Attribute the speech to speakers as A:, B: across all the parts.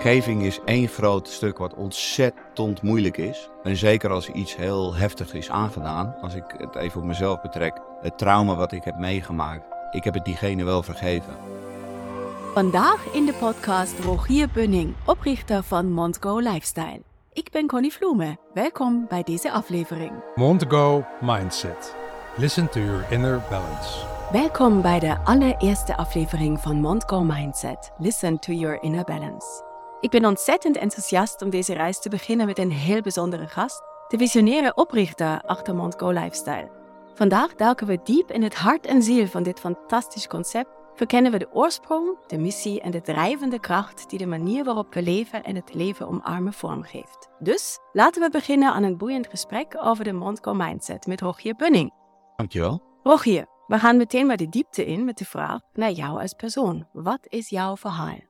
A: Omgeving is één groot stuk wat ontzettend moeilijk is. En zeker als iets heel heftig is aangedaan. Als ik het even op mezelf betrek. Het trauma wat ik heb meegemaakt. Ik heb het diegene wel vergeven.
B: Vandaag in de podcast Rogier Bunning, oprichter van Montgo Lifestyle. Ik ben Connie Vloemen. Welkom bij deze aflevering.
C: Montgo Mindset. Listen to your inner balance.
B: Welkom bij de allereerste aflevering van Montgo Mindset. Listen to your inner balance. Ik ben ontzettend enthousiast om deze reis te beginnen met een heel bijzondere gast, de visionaire oprichter achter Montgo Lifestyle. Vandaag duiken we diep in het hart en ziel van dit fantastisch concept, verkennen we de oorsprong, de missie en de drijvende kracht die de manier waarop we leven en het leven omarmen vormgeeft. Dus laten we beginnen aan een boeiend gesprek over de Montgo Mindset met Rogier Bunning.
A: Dankjewel.
B: Rogier, we gaan meteen maar de diepte in met de vraag naar jou als persoon. Wat is jouw verhaal?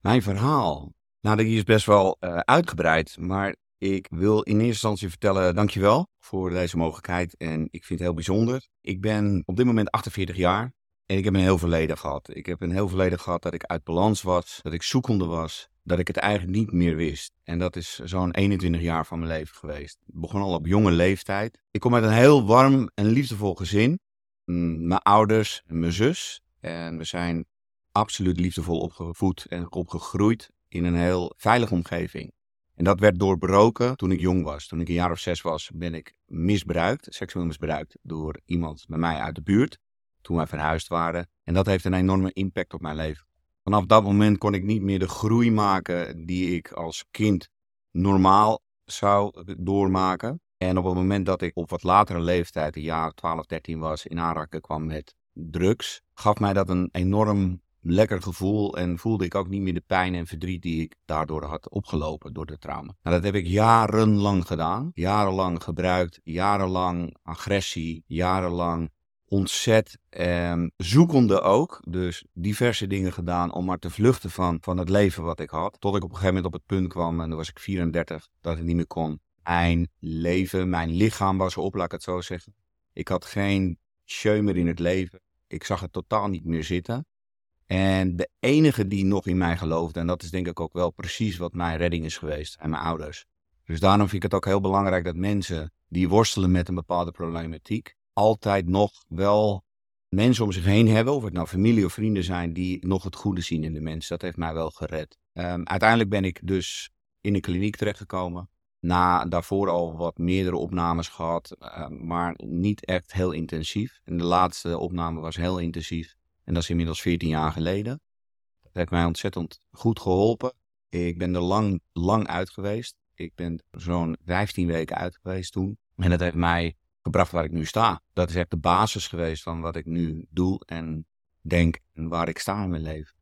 A: Mijn verhaal. Nou, die is best wel uh, uitgebreid, maar ik wil in eerste instantie vertellen, dankjewel voor deze mogelijkheid. En ik vind het heel bijzonder. Ik ben op dit moment 48 jaar en ik heb een heel verleden gehad. Ik heb een heel verleden gehad dat ik uit balans was, dat ik zoekende was, dat ik het eigenlijk niet meer wist. En dat is zo'n 21 jaar van mijn leven geweest. Ik begon al op jonge leeftijd. Ik kom uit een heel warm en liefdevol gezin. Mijn ouders en mijn zus. En we zijn absoluut liefdevol opgevoed en opgegroeid in een heel veilige omgeving. En dat werd doorbroken toen ik jong was. Toen ik een jaar of zes was, ben ik misbruikt, seksueel misbruikt, door iemand bij mij uit de buurt. Toen wij verhuisd waren. En dat heeft een enorme impact op mijn leven. Vanaf dat moment kon ik niet meer de groei maken die ik als kind normaal zou doormaken. En op het moment dat ik op wat latere leeftijd, een jaar 12, 13 was, in aanraking kwam met drugs, gaf mij dat een enorm lekker gevoel en voelde ik ook niet meer de pijn en verdriet die ik daardoor had opgelopen door de trauma. Nou, dat heb ik jarenlang gedaan, jarenlang gebruikt, jarenlang agressie, jarenlang ontzet, eh, zoekende ook. Dus diverse dingen gedaan om maar te vluchten van, van het leven wat ik had. Tot ik op een gegeven moment op het punt kwam, en dan was ik 34, dat ik niet meer kon. Mijn leven, mijn lichaam was op, laat ik het zo zeggen. Ik had geen show meer in het leven. Ik zag het totaal niet meer zitten. En de enige die nog in mij geloofde, en dat is denk ik ook wel precies wat mijn redding is geweest, en mijn ouders. Dus daarom vind ik het ook heel belangrijk dat mensen die worstelen met een bepaalde problematiek, altijd nog wel mensen om zich heen hebben, of het nou familie of vrienden zijn, die nog het goede zien in de mens. Dat heeft mij wel gered. Um, uiteindelijk ben ik dus in een kliniek terechtgekomen. Na daarvoor al wat meerdere opnames gehad, uh, maar niet echt heel intensief. En de laatste opname was heel intensief. En dat is inmiddels 14 jaar geleden. Dat heeft mij ontzettend goed geholpen. Ik ben er lang, lang uit geweest. Ik ben zo'n 15 weken uit geweest toen. En dat heeft mij gebracht waar ik nu sta. Dat is echt de basis geweest van wat ik nu doe en denk en waar ik sta in mijn leven.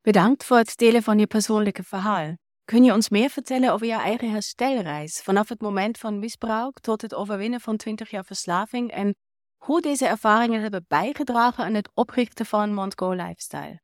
B: Bedankt voor het delen van je persoonlijke verhaal. Kun je ons meer vertellen over je eigen herstelreis vanaf het moment van misbruik tot het overwinnen van 20 jaar verslaving en hoe deze ervaringen hebben bijgedragen aan het oprichten van Montgo Lifestyle?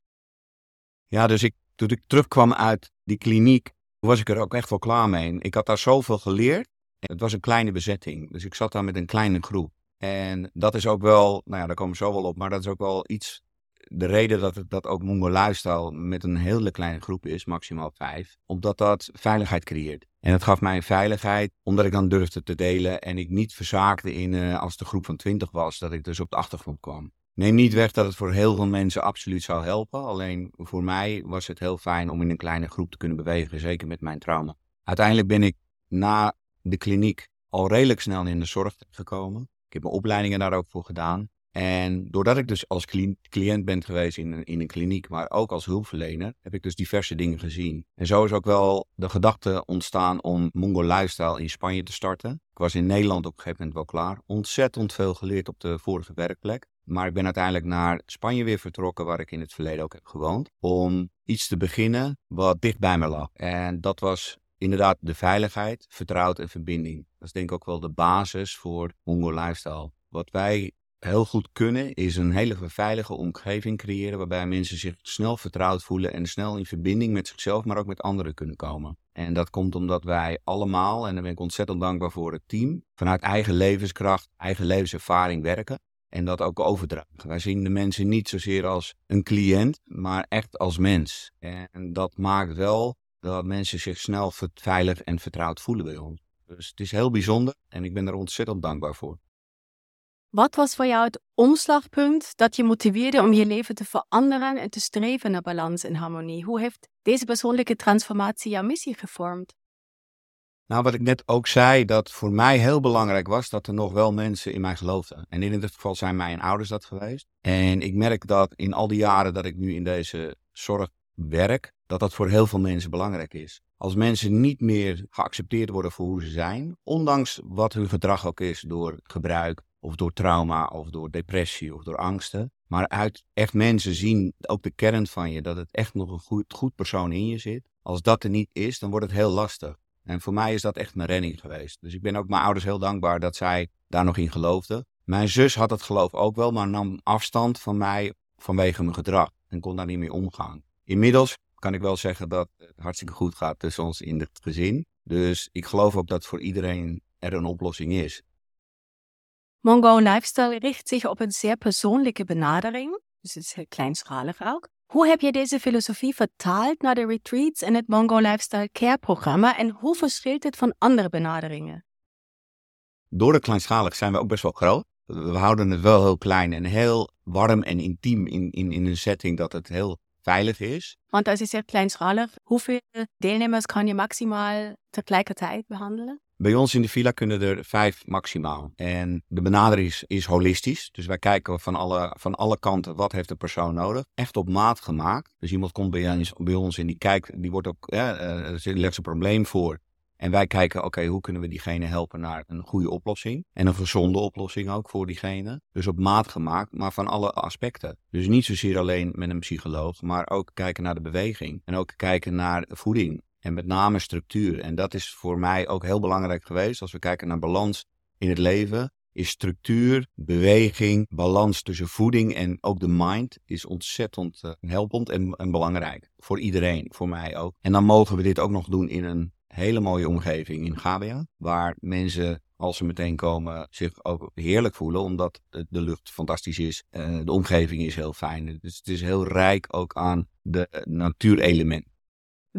A: Ja, dus ik, toen ik terugkwam uit die kliniek, was ik er ook echt wel klaar mee. Ik had daar zoveel geleerd. Het was een kleine bezetting, dus ik zat daar met een kleine groep. En dat is ook wel, nou ja, daar komen we zo wel op, maar dat is ook wel iets de reden dat dat ook Mongo Lifestyle met een hele kleine groep is, maximaal vijf, omdat dat veiligheid creëert. En het gaf mij veiligheid, omdat ik dan durfde te delen en ik niet verzaakte in, uh, als de groep van twintig was, dat ik dus op de achtergrond kwam. Neem niet weg dat het voor heel veel mensen absoluut zou helpen. Alleen voor mij was het heel fijn om in een kleine groep te kunnen bewegen, zeker met mijn trauma. Uiteindelijk ben ik na de kliniek al redelijk snel in de zorg gekomen. Ik heb mijn opleidingen daar ook voor gedaan. En doordat ik dus als cliënt ben geweest in een, in een kliniek, maar ook als hulpverlener, heb ik dus diverse dingen gezien. En zo is ook wel de gedachte ontstaan om Mongo Lifestyle in Spanje te starten. Ik was in Nederland op een gegeven moment wel klaar. Ontzettend veel geleerd op de vorige werkplek. Maar ik ben uiteindelijk naar Spanje weer vertrokken, waar ik in het verleden ook heb gewoond. Om iets te beginnen wat dicht bij me lag. En dat was inderdaad de veiligheid, vertrouwd en verbinding. Dat is denk ik ook wel de basis voor Mongo Lifestyle. Wat wij heel goed kunnen, is een hele veilige omgeving creëren waarbij mensen zich snel vertrouwd voelen en snel in verbinding met zichzelf, maar ook met anderen kunnen komen. En dat komt omdat wij allemaal, en daar ben ik ontzettend dankbaar voor het team, vanuit eigen levenskracht, eigen levenservaring werken. en dat ook overdragen. Wij zien de mensen niet zozeer als een cliënt, maar echt als mens. En dat maakt wel dat mensen zich snel veilig en vertrouwd voelen bij ons. Dus het is heel bijzonder en ik ben er ontzettend dankbaar voor.
B: Wat was voor jou het omslagpunt dat je motiveerde om je leven te veranderen en te streven naar balans en harmonie? Hoe heeft deze persoonlijke transformatie jouw missie gevormd?
A: Nou, wat ik net ook zei, dat voor mij heel belangrijk was dat er nog wel mensen in mij geloofden. En in dit geval zijn mijn ouders dat geweest. En ik merk dat in al die jaren dat ik nu in deze zorg werk, dat dat voor heel veel mensen belangrijk is. Als mensen niet meer geaccepteerd worden voor hoe ze zijn, ondanks wat hun gedrag ook is door gebruik of door trauma of door depressie of door angsten, maar uit echt mensen zien ook de kern van je, dat het echt nog een goed, goed persoon in je zit. Als dat er niet is, dan wordt het heel lastig. En voor mij is dat echt mijn redding geweest. Dus ik ben ook mijn ouders heel dankbaar dat zij daar nog in geloofden. Mijn zus had het geloof ook wel, maar nam afstand van mij vanwege mijn gedrag en kon daar niet mee omgaan. Inmiddels kan ik wel zeggen dat het hartstikke goed gaat tussen ons in het gezin. Dus ik geloof ook dat voor iedereen er een oplossing is.
B: Mongo Lifestyle richt zich op een zeer persoonlijke benadering, dus het is heel kleinschalig ook. Hoe heb je deze filosofie vertaald naar de retreats en het Mongo Lifestyle Care programma en hoe verschilt het van andere benaderingen?
A: Door de kleinschalig zijn we ook best wel groot. We houden het wel heel klein en heel warm en intiem in, in, in een setting dat het heel veilig is.
B: Want als je zegt kleinschalig, hoeveel deelnemers kan je maximaal tegelijkertijd behandelen?
A: Bij ons in de villa kunnen er vijf maximaal. En de benadering is, is holistisch. Dus wij kijken van alle, van alle kanten wat heeft de persoon nodig. Echt op maat gemaakt. Dus iemand komt bij ons, bij ons en die kijkt, die wordt ook, ja, uh, legt een probleem voor. En wij kijken, oké, hoe kunnen we diegene helpen naar een goede oplossing? En een gezonde oplossing ook voor diegene. Dus op maat gemaakt, maar van alle aspecten. Dus niet zozeer alleen met een psycholoog, maar ook kijken naar de beweging. En ook kijken naar voeding. En met name structuur. En dat is voor mij ook heel belangrijk geweest. Als we kijken naar balans in het leven, is structuur, beweging, balans tussen voeding en ook de mind is ontzettend uh, helpend en, en, belangrijk. Voor iedereen, voor mij ook. En dan mogen we dit ook nog doen in een hele mooie omgeving in Gabia, waar mensen als ze meteen komen zich ook heerlijk voelen, omdat de lucht fantastisch is, uh, de omgeving is heel fijn. Dus het is heel rijk ook aan de natuurelementen.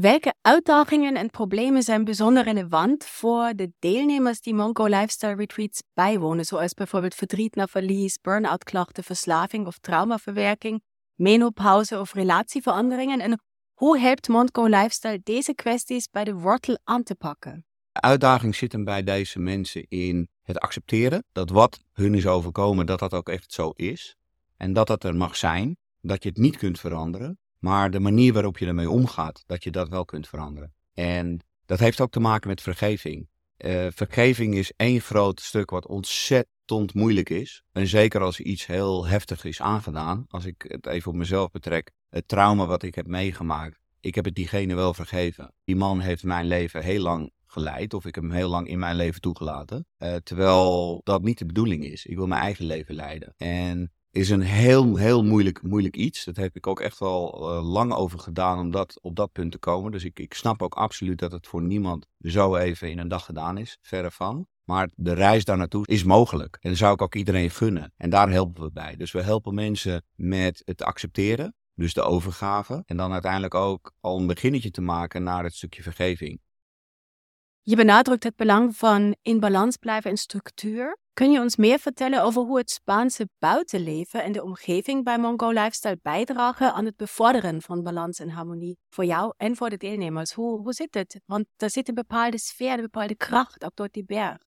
B: Welke uitdagingen en problemen zijn bijzonder relevant voor de deelnemers die Mongo Lifestyle Retreats bijwonen, zoals bijvoorbeeld verdriet na verlies, burn-out klachten, verslaving of traumaverwerking, menopauze of relatieveranderingen? En hoe helpt Mongo Lifestyle deze kwesties bij de wortel aan te pakken?
A: De uitdaging zit hem bij deze mensen in het accepteren dat wat hun is overkomen, dat dat ook echt zo is. En dat dat er mag zijn, dat je het niet kunt veranderen, maar de manier waarop je ermee omgaat, dat je dat wel kunt veranderen. En dat heeft ook te maken met vergeving. Uh, vergeving is één groot stuk wat ontzettend moeilijk is. En zeker als iets heel heftig is aangedaan. Als ik het even op mezelf betrek. Het trauma wat ik heb meegemaakt. Ik heb het diegene wel vergeven. Die man heeft mijn leven heel lang geleid. Of ik hem heel lang in mijn leven toegelaten. Uh, terwijl dat niet de bedoeling is. Ik wil mijn eigen leven leiden. En is een heel, heel moeilijk, moeilijk iets. Dat heb ik ook echt wel uh, lang over gedaan om dat, op dat punt te komen. Dus ik, ik snap ook absoluut dat het voor niemand zo even in een dag gedaan is. Verre van. Maar de reis daar naartoe is mogelijk. En dat zou ik ook iedereen gunnen. En daar helpen we bij. Dus we helpen mensen met het accepteren. Dus de overgave. En dan uiteindelijk ook al een beginnetje te maken naar het stukje vergeving.
B: Je benadrukt het belang van in balans blijven en structuur. Kun je ons meer vertellen over hoe het Spaanse buitenleven en de omgeving bij Mongo Lifestyle bijdragen aan het bevorderen van balans en harmonie voor jou en voor de deelnemers? Hoe, hoe zit het? Want er zit een bepaalde sfeer, een bepaalde kracht ook door die berg.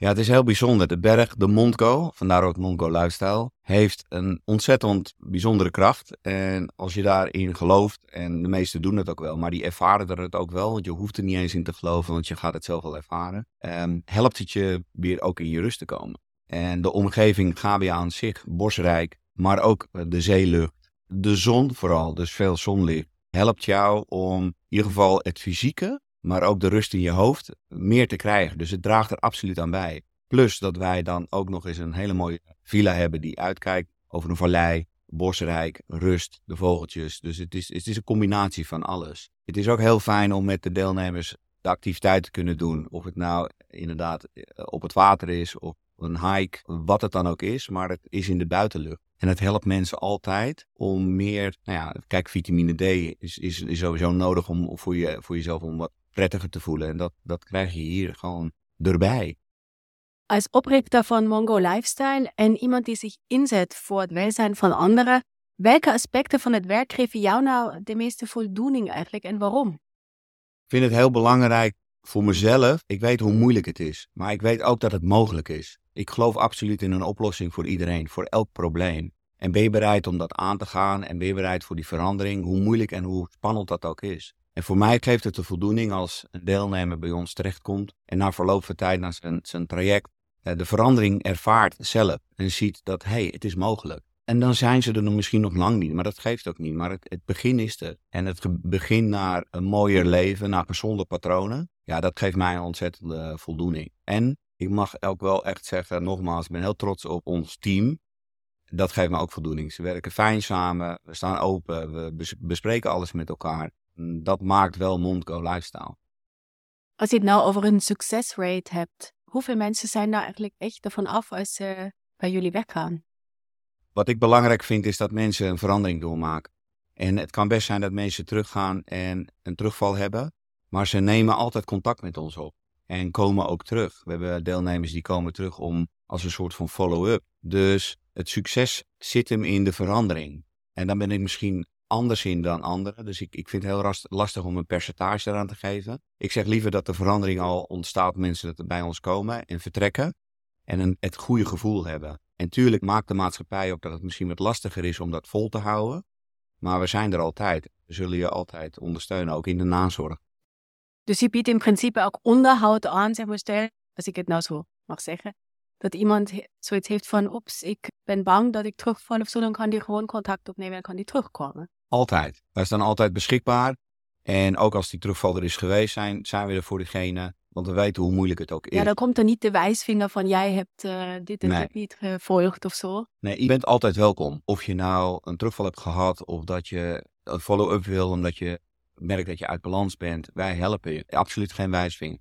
A: Ja, het is heel bijzonder. De berg, de Montgo, vandaar ook Montgo Lifestyle, heeft een ontzettend bijzondere kracht. En als je daarin gelooft, en de meesten doen het ook wel, maar die ervaren er het ook wel, want je hoeft er niet eens in te geloven, want je gaat het zelf wel ervaren, um, helpt het je weer ook in je rust te komen. En de omgeving Gabia aan zich, bosrijk, maar ook de zeelucht, de zon vooral, dus veel zonlicht, helpt jou om in ieder geval het fysieke, maar ook de rust in je hoofd meer te krijgen. Dus het draagt er absoluut aan bij. Plus dat wij dan ook nog eens een hele mooie villa hebben die uitkijkt over een vallei, bosrijk, rust, de vogeltjes. Dus het is, het is een combinatie van alles. Het is ook heel fijn om met de deelnemers de activiteit te kunnen doen. Of het nou inderdaad eh, op het water is of een hike, wat het dan ook is, maar het is in de buitenlucht. En het helpt mensen altijd om meer, nou ja, kijk, vitamine D is, is, is sowieso nodig om voor, je, voor jezelf om wat prettiger te voelen. En dat, dat krijg je hier gewoon erbij.
B: Als oprichter van Mongo Lifestyle en iemand die zich inzet voor het welzijn van anderen, welke aspecten van het werk geven jou nou de meeste voldoening eigenlijk en waarom?
A: Ik vind het heel belangrijk voor mezelf. Ik weet hoe moeilijk het is, maar ik weet ook dat het mogelijk is. Ik geloof absoluut in een oplossing voor iedereen, voor elk probleem. En ben je bereid om dat aan te gaan en ben je bereid voor die verandering, hoe moeilijk en hoe spannend dat ook is. En voor mij geeft het de voldoening als een deelnemer bij ons terechtkomt en na verloop van tijd naar zijn, zijn traject eh, de verandering ervaart zelf en ziet dat hé, hey, het is mogelijk. En dan zijn ze er nog misschien nog lang niet, maar dat geeft ook niet. Maar het, het begin is er. En het begin naar een mooier leven, naar gezonde patronen, ja, dat geeft mij een ontzettende voldoening. En ik mag ook wel echt zeggen, nogmaals, ik ben heel trots op ons team. Dat geeft me ook voldoening. Ze werken fijn samen, we staan open, we bespreken alles met elkaar. Dat maakt wel Mondco Lifestyle.
B: Als je het nou over een succesrate hebt, hoeveel mensen zijn daar eigenlijk echt ervan af als ze bij jullie weggaan?
A: Wat ik belangrijk vind is dat mensen een verandering doormaken. En het kan best zijn dat mensen teruggaan en een terugval hebben, maar ze nemen altijd contact met ons op en komen ook terug. We hebben deelnemers die komen terug om als een soort van follow-up. Dus het succes zit hem in de verandering. En dan ben ik misschien anders in dan anderen. Dus ik, ik vind het heel lastig om een percentage eraan te geven. Ik zeg liever dat de verandering al ontstaat, mensen dat bij ons komen en vertrekken. En een, het goede gevoel hebben. En tuurlijk maakt de maatschappij ook dat het misschien wat lastiger is om dat vol te houden. Maar we zijn er altijd. We zullen je altijd ondersteunen, ook in de nazorg.
B: Dus je biedt in principe ook onderhoud aan, zeg maar, stel, als ik het nou zo mag zeggen, dat iemand zoiets heeft van, ops, ik ben bang dat ik terugval of zo, dan kan die gewoon contact opnemen en kan die terugkomen.
A: Altijd. Wij staan altijd beschikbaar. En ook als die terugval er is geweest, zijn, zijn we er voor diegene. Want we weten hoe moeilijk het ook is.
B: Ja, dan komt er niet de wijsvinger van jij hebt uh, dit en nee. dit niet gevolgd of zo.
A: Nee, je bent altijd welkom. Of je nou een terugval hebt gehad of dat je een follow-up wil omdat je merkt dat je uit balans bent. Wij helpen je. Absoluut geen wijsvinger.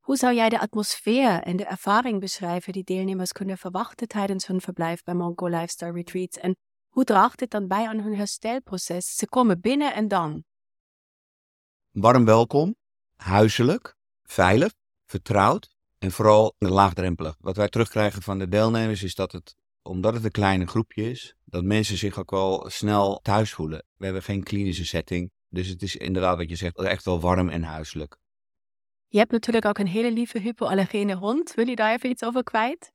B: Hoe zou jij de atmosfeer en de ervaring beschrijven die deelnemers kunnen verwachten tijdens hun verblijf bij Mongo Lifestyle Retreats? En hoe draagt dit dan bij aan hun herstelproces? Ze komen binnen en dan?
A: Warm welkom, huiselijk, veilig, vertrouwd en vooral laagdrempelig. Wat wij terugkrijgen van de deelnemers is dat het, omdat het een kleine groepje is, dat mensen zich ook wel snel thuis voelen. We hebben geen klinische setting, dus het is inderdaad wat je zegt, echt wel warm en huiselijk.
B: Je hebt natuurlijk ook een hele lieve hypoallergene hond. Wil je daar even iets over kwijt?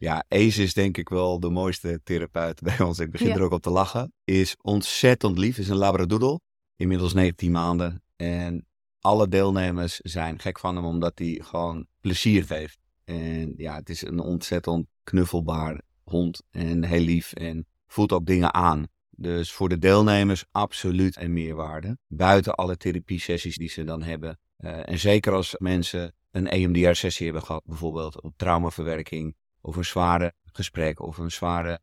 A: Ja, Ace is denk ik wel de mooiste therapeut bij ons. Ik begin er ook op te lachen. Is ontzettend lief. Is een labradoodle. Inmiddels 19 maanden. En alle deelnemers zijn gek van hem omdat hij gewoon plezier heeft. En ja, het is een ontzettend knuffelbaar hond. En heel lief. En voelt ook dingen aan. Dus voor de deelnemers absoluut een meerwaarde. Buiten alle therapie-sessies die ze dan hebben. Uh, en zeker als mensen een EMDR-sessie hebben gehad, bijvoorbeeld op traumaverwerking, of een zware gesprek, of een zware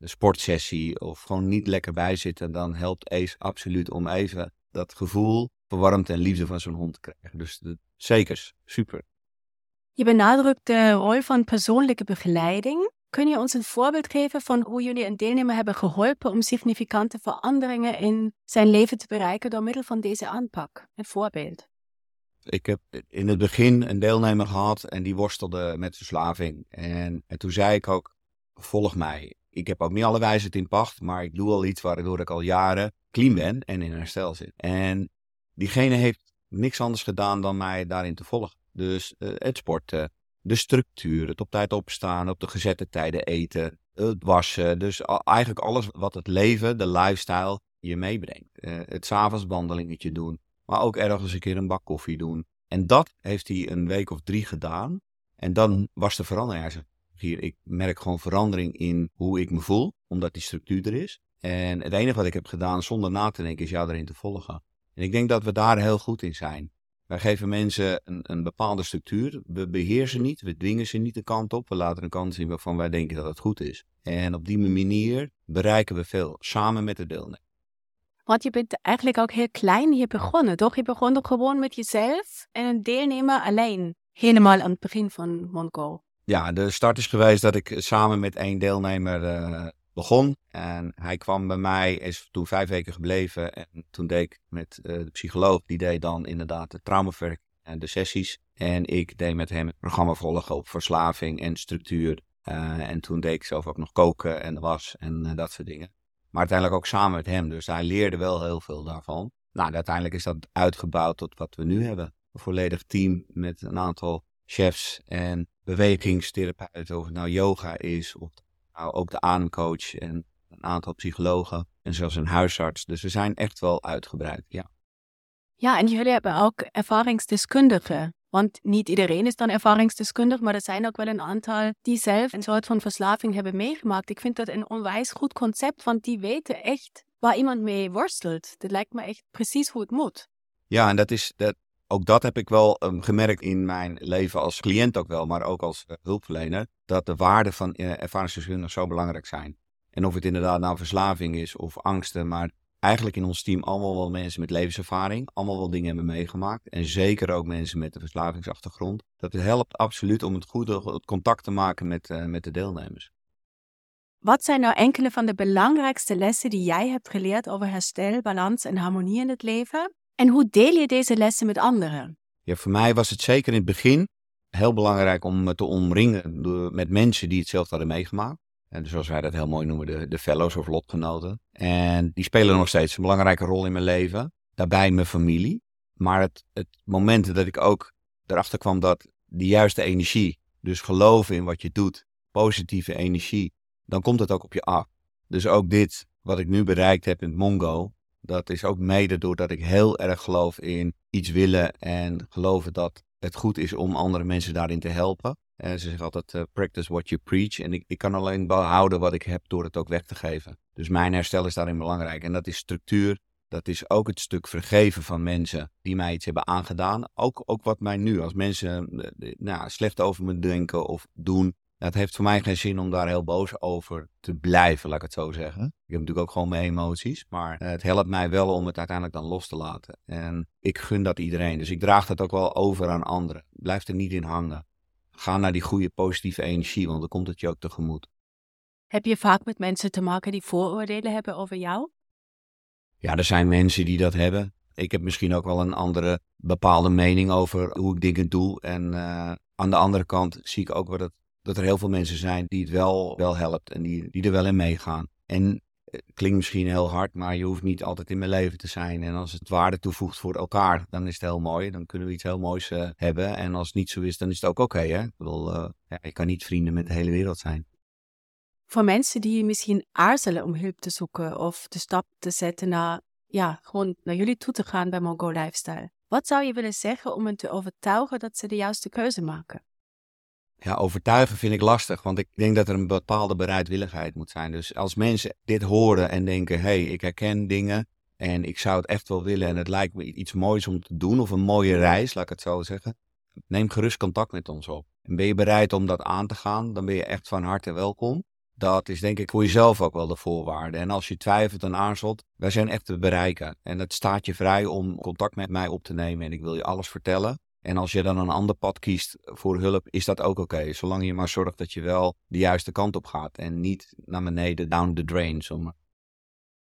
A: sportsessie, of gewoon niet lekker bijzitten, dan helpt ACE absoluut om even dat gevoel van en liefde van zo'n hond te krijgen. Dus zeker, super.
B: Je benadrukt de rol van persoonlijke begeleiding. Kun je ons een voorbeeld geven van hoe jullie een deelnemer hebben geholpen om significante veranderingen in zijn leven te bereiken door middel van deze aanpak? Een voorbeeld.
A: Ik heb in het begin een deelnemer gehad en die worstelde met verslaving. En, en toen zei ik ook, volg mij. Ik heb ook niet alle wijsheid in pacht, maar ik doe al iets waardoor ik al jaren clean ben en in herstel zit. En diegene heeft niks anders gedaan dan mij daarin te volgen. Dus uh, het sporten, de structuur, het op tijd opstaan, op de gezette tijden eten, het wassen. Dus eigenlijk alles wat het leven, de lifestyle, je meebrengt. Uh, het s'avonds wandelingetje doen, maar ook ergens een keer een bak koffie doen. En dat heeft hij een week of drie gedaan. En dan was de verandering. Hij zegt, hier, ik merk gewoon verandering in hoe ik me voel, omdat die structuur er is. En het enige wat ik heb gedaan zonder na te denken is jou erin te volgen. En ik denk dat we daar heel goed in zijn. Wij geven mensen een, een bepaalde structuur. We beheersen niet, we dwingen ze niet de kant op. We laten een kant zien waarvan wij denken dat het goed is. En op die manier bereiken we veel, samen met de deelnemers.
B: Want je bent eigenlijk ook heel klein hier begonnen, toch? Je begon toch gewoon met jezelf en een deelnemer alleen. Helemaal aan het begin van Mongo.
A: Ja, de start is geweest dat ik samen met één deelnemer uh, begon. En hij kwam bij mij, is toen vijf weken gebleven. En toen deed ik met uh, de psycholoog, die deed dan inderdaad de traumawerk en de sessies. En ik deed met hem het programma volgen op verslaving en structuur. Uh, en toen deed ik zelf ook nog koken en was en dat soort dingen. Maar uiteindelijk ook samen met hem. Dus hij leerde wel heel veel daarvan. Nou, uiteindelijk is dat uitgebouwd tot wat we nu hebben. Een volledig team met een aantal chefs en bewegingstherapeuten. Of het nou yoga is, of nou ook de ademcoach en een aantal psychologen. En zelfs een huisarts. Dus we zijn echt wel uitgebreid, ja.
B: Ja, en jullie hebben ook ervaringsdeskundigen. Want niet iedereen is dan ervaringsdeskundig, maar er zijn ook wel een aantal die zelf een soort van verslaving hebben meegemaakt. Ik vind dat een onwijs goed concept, want die weten echt waar iemand mee worstelt. Dat lijkt me echt precies hoe het moet.
A: Ja, en dat is, dat, ook dat heb ik wel um, gemerkt in mijn leven als cliënt ook wel, maar ook als uh, hulpverlener, dat de waarden van uh, ervaringsdeskundigen zo belangrijk zijn. En of het inderdaad nou verslaving is of angsten, maar eigenlijk in ons team allemaal wel mensen met levenservaring, allemaal wel dingen hebben meegemaakt. En zeker ook mensen met een verslavingsachtergrond. Dat helpt absoluut om het goede het contact te maken met, uh, met de deelnemers.
B: Wat zijn nou enkele van de belangrijkste lessen die jij hebt geleerd over herstel, balans en harmonie in het leven? En hoe deel je deze lessen met anderen?
A: Ja, voor mij was het zeker in het begin heel belangrijk om me te omringen met mensen die hetzelfde hadden meegemaakt. En zoals wij dat heel mooi noemen, de, de fellows of lotgenoten. En die spelen nog steeds een belangrijke rol in mijn leven. Daarbij mijn familie. Maar het, het moment dat ik ook erachter kwam dat die juiste energie, dus geloven in wat je doet, positieve energie, dan komt het ook op je af. Dus ook dit, wat ik nu bereikt heb in Mongo, dat is ook mede doordat ik heel erg geloof in iets willen en geloven dat het goed is om andere mensen daarin te helpen. En ze zeggen altijd, uh, practice what you preach. En ik, ik kan alleen behouden wat ik heb door het ook weg te geven. Dus mijn herstel is daarin belangrijk. En dat is structuur. Dat is ook het stuk vergeven van mensen die mij iets hebben aangedaan. Ook, ook wat mij nu, als mensen uh, nou, slecht over me denken of doen, het heeft voor mij geen zin om daar heel boos over te blijven, laat ik het zo zeggen. Ik heb natuurlijk ook gewoon mijn emoties, maar het helpt mij wel om het uiteindelijk dan los te laten. En ik gun dat iedereen, dus ik draag dat ook wel over aan anderen. Blijf er niet in hangen. Ga naar die goede positieve energie, want dan komt het je ook tegemoet.
B: Heb je vaak met mensen te maken die vooroordelen hebben over jou?
A: Ja, er zijn mensen die dat hebben. Ik heb misschien ook wel een andere bepaalde mening over hoe ik dingen doe. En uh, aan de andere kant zie ik ook wat het dat er heel veel mensen zijn die het wel, wel helpt en die, die er wel in meegaan. En klinkt misschien heel hard, maar je hoeft niet altijd in mijn leven te zijn. En als het waarde toevoegt voor elkaar, dan is het heel mooi. Dan kunnen we iets heel moois uh, hebben. En als het niet zo is, dan is het ook oké. Ik bedoel, uh, ja, je kan niet vrienden met de hele wereld zijn.
B: Voor mensen die misschien aarzelen om hulp te zoeken of de stap te zetten naar, ja, gewoon naar jullie toe te gaan bij Mongo Lifestyle. Wat zou je willen zeggen om hen te overtuigen dat ze de juiste keuze maken?
A: Ja, overtuigen vind ik lastig, want ik denk dat er een bepaalde bereidwilligheid moet zijn. Dus als mensen dit horen en denken, hé, hey, ik herken dingen en ik zou het echt wel willen en het lijkt me iets moois om te doen of een mooie reis, laat ik het zo zeggen, neem gerust contact met ons op. En ben je bereid om dat aan te gaan, dan ben je echt van harte welkom. Dat is denk ik voor jezelf ook wel de voorwaarde. En als je twijfelt en aarzelt, wij zijn echt te bereiken. En het staat je vrij om contact met mij op te nemen en ik wil je alles vertellen. En als je dan een ander pad kiest voor hulp, is dat ook oké. Zolang je maar zorgt dat je wel de juiste kant op gaat en niet naar beneden, down the drain. Zomaar.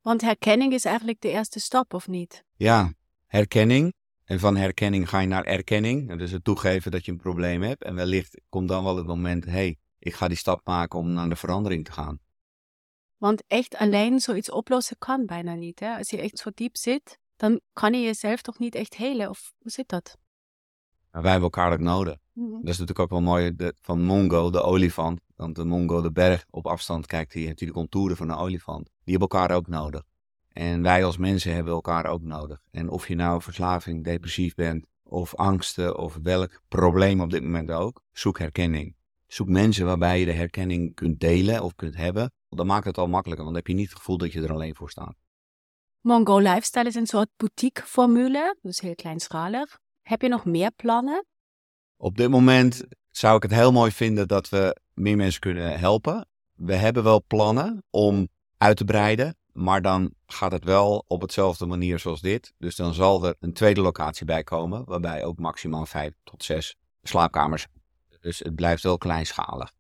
B: Want herkenning is eigenlijk de eerste stap, of niet?
A: Ja, herkenning. En van herkenning ga je naar erkenning. Dus het toegeven dat je een probleem hebt. En wellicht komt dan wel het moment, hé, hey, ik ga die stap maken om naar de verandering te gaan.
B: Want echt alleen zoiets oplossen kan bijna niet. Hè? Als je echt zo diep zit, dan kan je jezelf toch niet echt helen? Of hoe zit dat?
A: Maar wij hebben elkaar ook nodig. Mhm. Dat is natuurlijk ook wel mooi de, van Mongo, de olifant. Want de Mongo, de berg op afstand kijkt, die heeft die de contouren van een olifant. Die hebben elkaar ook nodig. En wij als mensen hebben elkaar ook nodig. En of je nou verslaving, depressief bent, of angsten, of welk probleem op dit moment ook, zoek herkenning. Zoek mensen waarbij je de herkenning kunt delen of kunt hebben. Dan maakt het al makkelijker, want dan heb je niet het gevoel dat je er alleen voor staat.
B: Mongo Lifestyle is een soort boutique-formule, dus heel kleinschalig. Heb je nog meer plannen?
A: Op dit moment zou ik het heel mooi vinden dat we meer mensen kunnen helpen. We hebben wel plannen om uit te breiden, maar dan gaat het wel op hetzelfde manier zoals dit. Dus dan zal er een tweede locatie bij komen, waarbij ook maximaal vijf tot zes slaapkamers. Dus het blijft wel kleinschalig.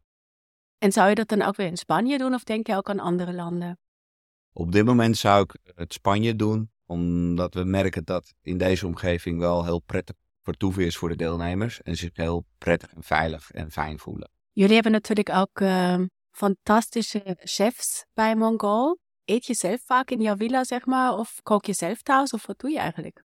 B: En zou je dat dan ook weer in Spanje doen of denk je ook aan andere landen?
A: Op dit moment zou ik het Spanje doen, omdat we merken dat in deze omgeving wel heel prettig vertoeven is voor de deelnemers en zich heel prettig en veilig en fijn voelen.
B: Jullie hebben natuurlijk ook uh, fantastische chefs bij Mongol. Eet je zelf vaak in jouw villa, zeg maar, of kook je zelf thuis, of wat doe je eigenlijk?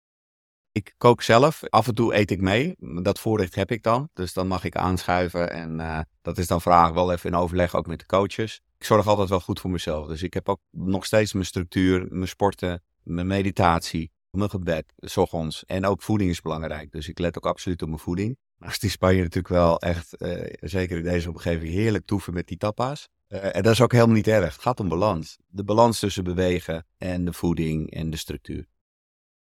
A: Ik kook zelf. Af en toe eet ik mee. Dat voorrecht heb ik dan. Dus dan mag ik aanschuiven. En uh, dat is dan vraag wel even in overleg ook met de coaches. Ik zorg altijd wel goed voor mezelf. Dus ik heb ook nog steeds mijn structuur, mijn sporten, mijn meditatie, mijn gebed, s. En ook voeding is belangrijk. Dus ik let ook absoluut op mijn voeding. Nou is die Spanje natuurlijk wel echt, uh, zeker in deze omgeving, heerlijk toeven met die tapas. Uh, en dat is ook helemaal niet erg. Het gaat om balans. De balans tussen bewegen en de voeding en de structuur.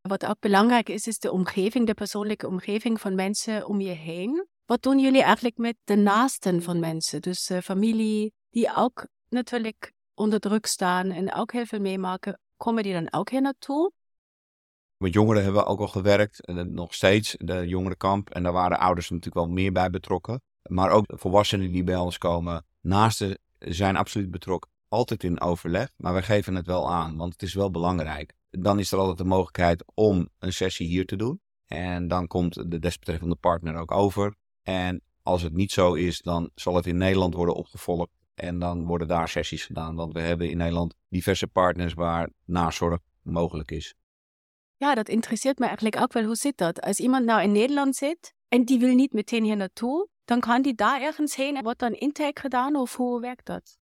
B: Wat ook belangrijk is, is de omgeving, de persoonlijke omgeving van mensen om je heen. Wat doen jullie eigenlijk met de naasten van mensen? Dus uh, familie, die ook natuurlijk onder druk staan en ook heel veel meemaken. Komen die dan ook hier naartoe?
A: Met jongeren hebben we ook al gewerkt, en nog steeds, de jongerenkamp. En daar waren ouders natuurlijk wel meer bij betrokken. Maar ook volwassenen die bij ons komen, naasten zijn absoluut betrokken. Altijd in overleg, maar wij geven het wel aan, want het is wel belangrijk. Dan is er altijd de mogelijkheid om een sessie hier te doen. En dan komt de desbetreffende partner ook over. En als het niet zo is, dan zal het in Nederland worden opgevolgd. En dan worden daar sessies gedaan. Want we hebben in Nederland diverse partners waar nazorg mogelijk is.
B: Ja, dat interesseert me eigenlijk ook wel. Hoe zit dat? Als iemand nou in Nederland zit en die wil niet meteen hier naartoe, dan kan die daar ergens heen en wordt dan intake gedaan of hoe werkt dat?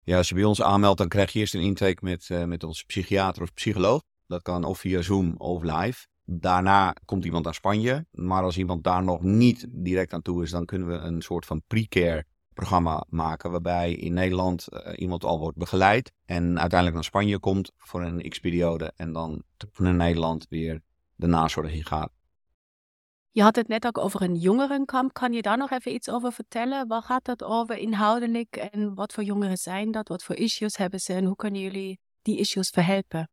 A: Ja, als je bij ons aanmeldt, dan krijg je eerst een intake met, uh, met onze psychiater of psycholoog. Dat kan of via Zoom of live. Daarna komt iemand naar Spanje. Maar als iemand daar nog niet direct aan toe is, dan kunnen we een soort van pre-care programma maken. Waarbij in Nederland uh, iemand al wordt begeleid. En uiteindelijk naar Spanje komt voor een x-periode. En dan naar Nederland weer de nazorg in gaat.
B: Je had het net ook over een jongerenkamp. Kan je daar nog even iets over vertellen? Waar gaat dat over inhoudelijk en wat voor jongeren zijn dat? Wat voor issues hebben ze en hoe kunnen jullie die issues verhelpen?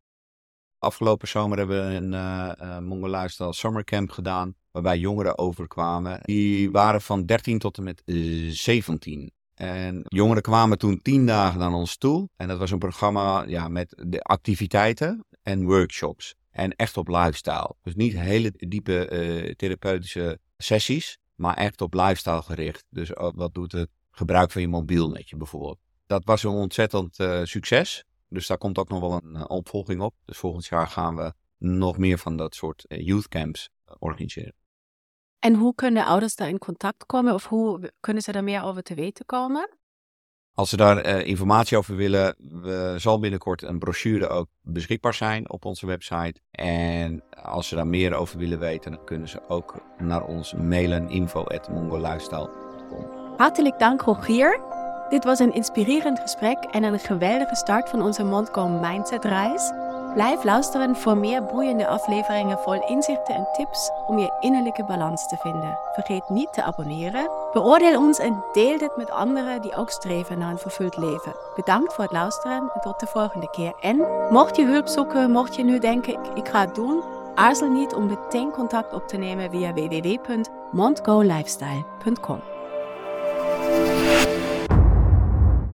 A: Afgelopen zomer hebben we een uh, uh, Mongol Summercamp gedaan, waarbij jongeren overkwamen. Die waren van 13 tot en met uh, 17. En jongeren kwamen toen tien dagen naar ons toe. En dat was een programma ja, met de activiteiten en workshops. En echt op lifestyle. Dus niet hele diepe therapeutische sessies, maar echt op lifestyle gericht. Dus uh, wat doet het gebruik van je mobielnetje bijvoorbeeld. Dat was een ontzettend succes. Dus daar komt ook nog wel een opvolging op. Dus volgend jaar gaan we nog meer van dat soort youth camps organiseren.
B: En hoe kunnen ouders daar in contact komen of hoe kunnen ze daar meer over te weten komen?
A: Als ze daar uh, informatie over willen, we, zal binnenkort een brochure ook beschikbaar zijn op onze website. En als ze daar meer over willen weten, dan kunnen ze ook naar ons mailen info.mongolifestyle.com.
B: Hartelijk dank Rogier. Dit was een inspirerend gesprek en een geweldige start van onze Montcom Mindset reis. Blijf luisteren voor meer boeiende afleveringen vol inzichten en tips om je innerlijke balans te vinden. Vergeet niet te abonneren. Beoordeel ons en deel dit met anderen die ook streven naar een vervuld leven. Bedankt voor het luisteren en tot de volgende keer. En mocht je hulp zoeken, mocht je nu denken ik, ik ga het doen, aarzel niet om meteen contact op te nemen via www.montgolifestyle.com.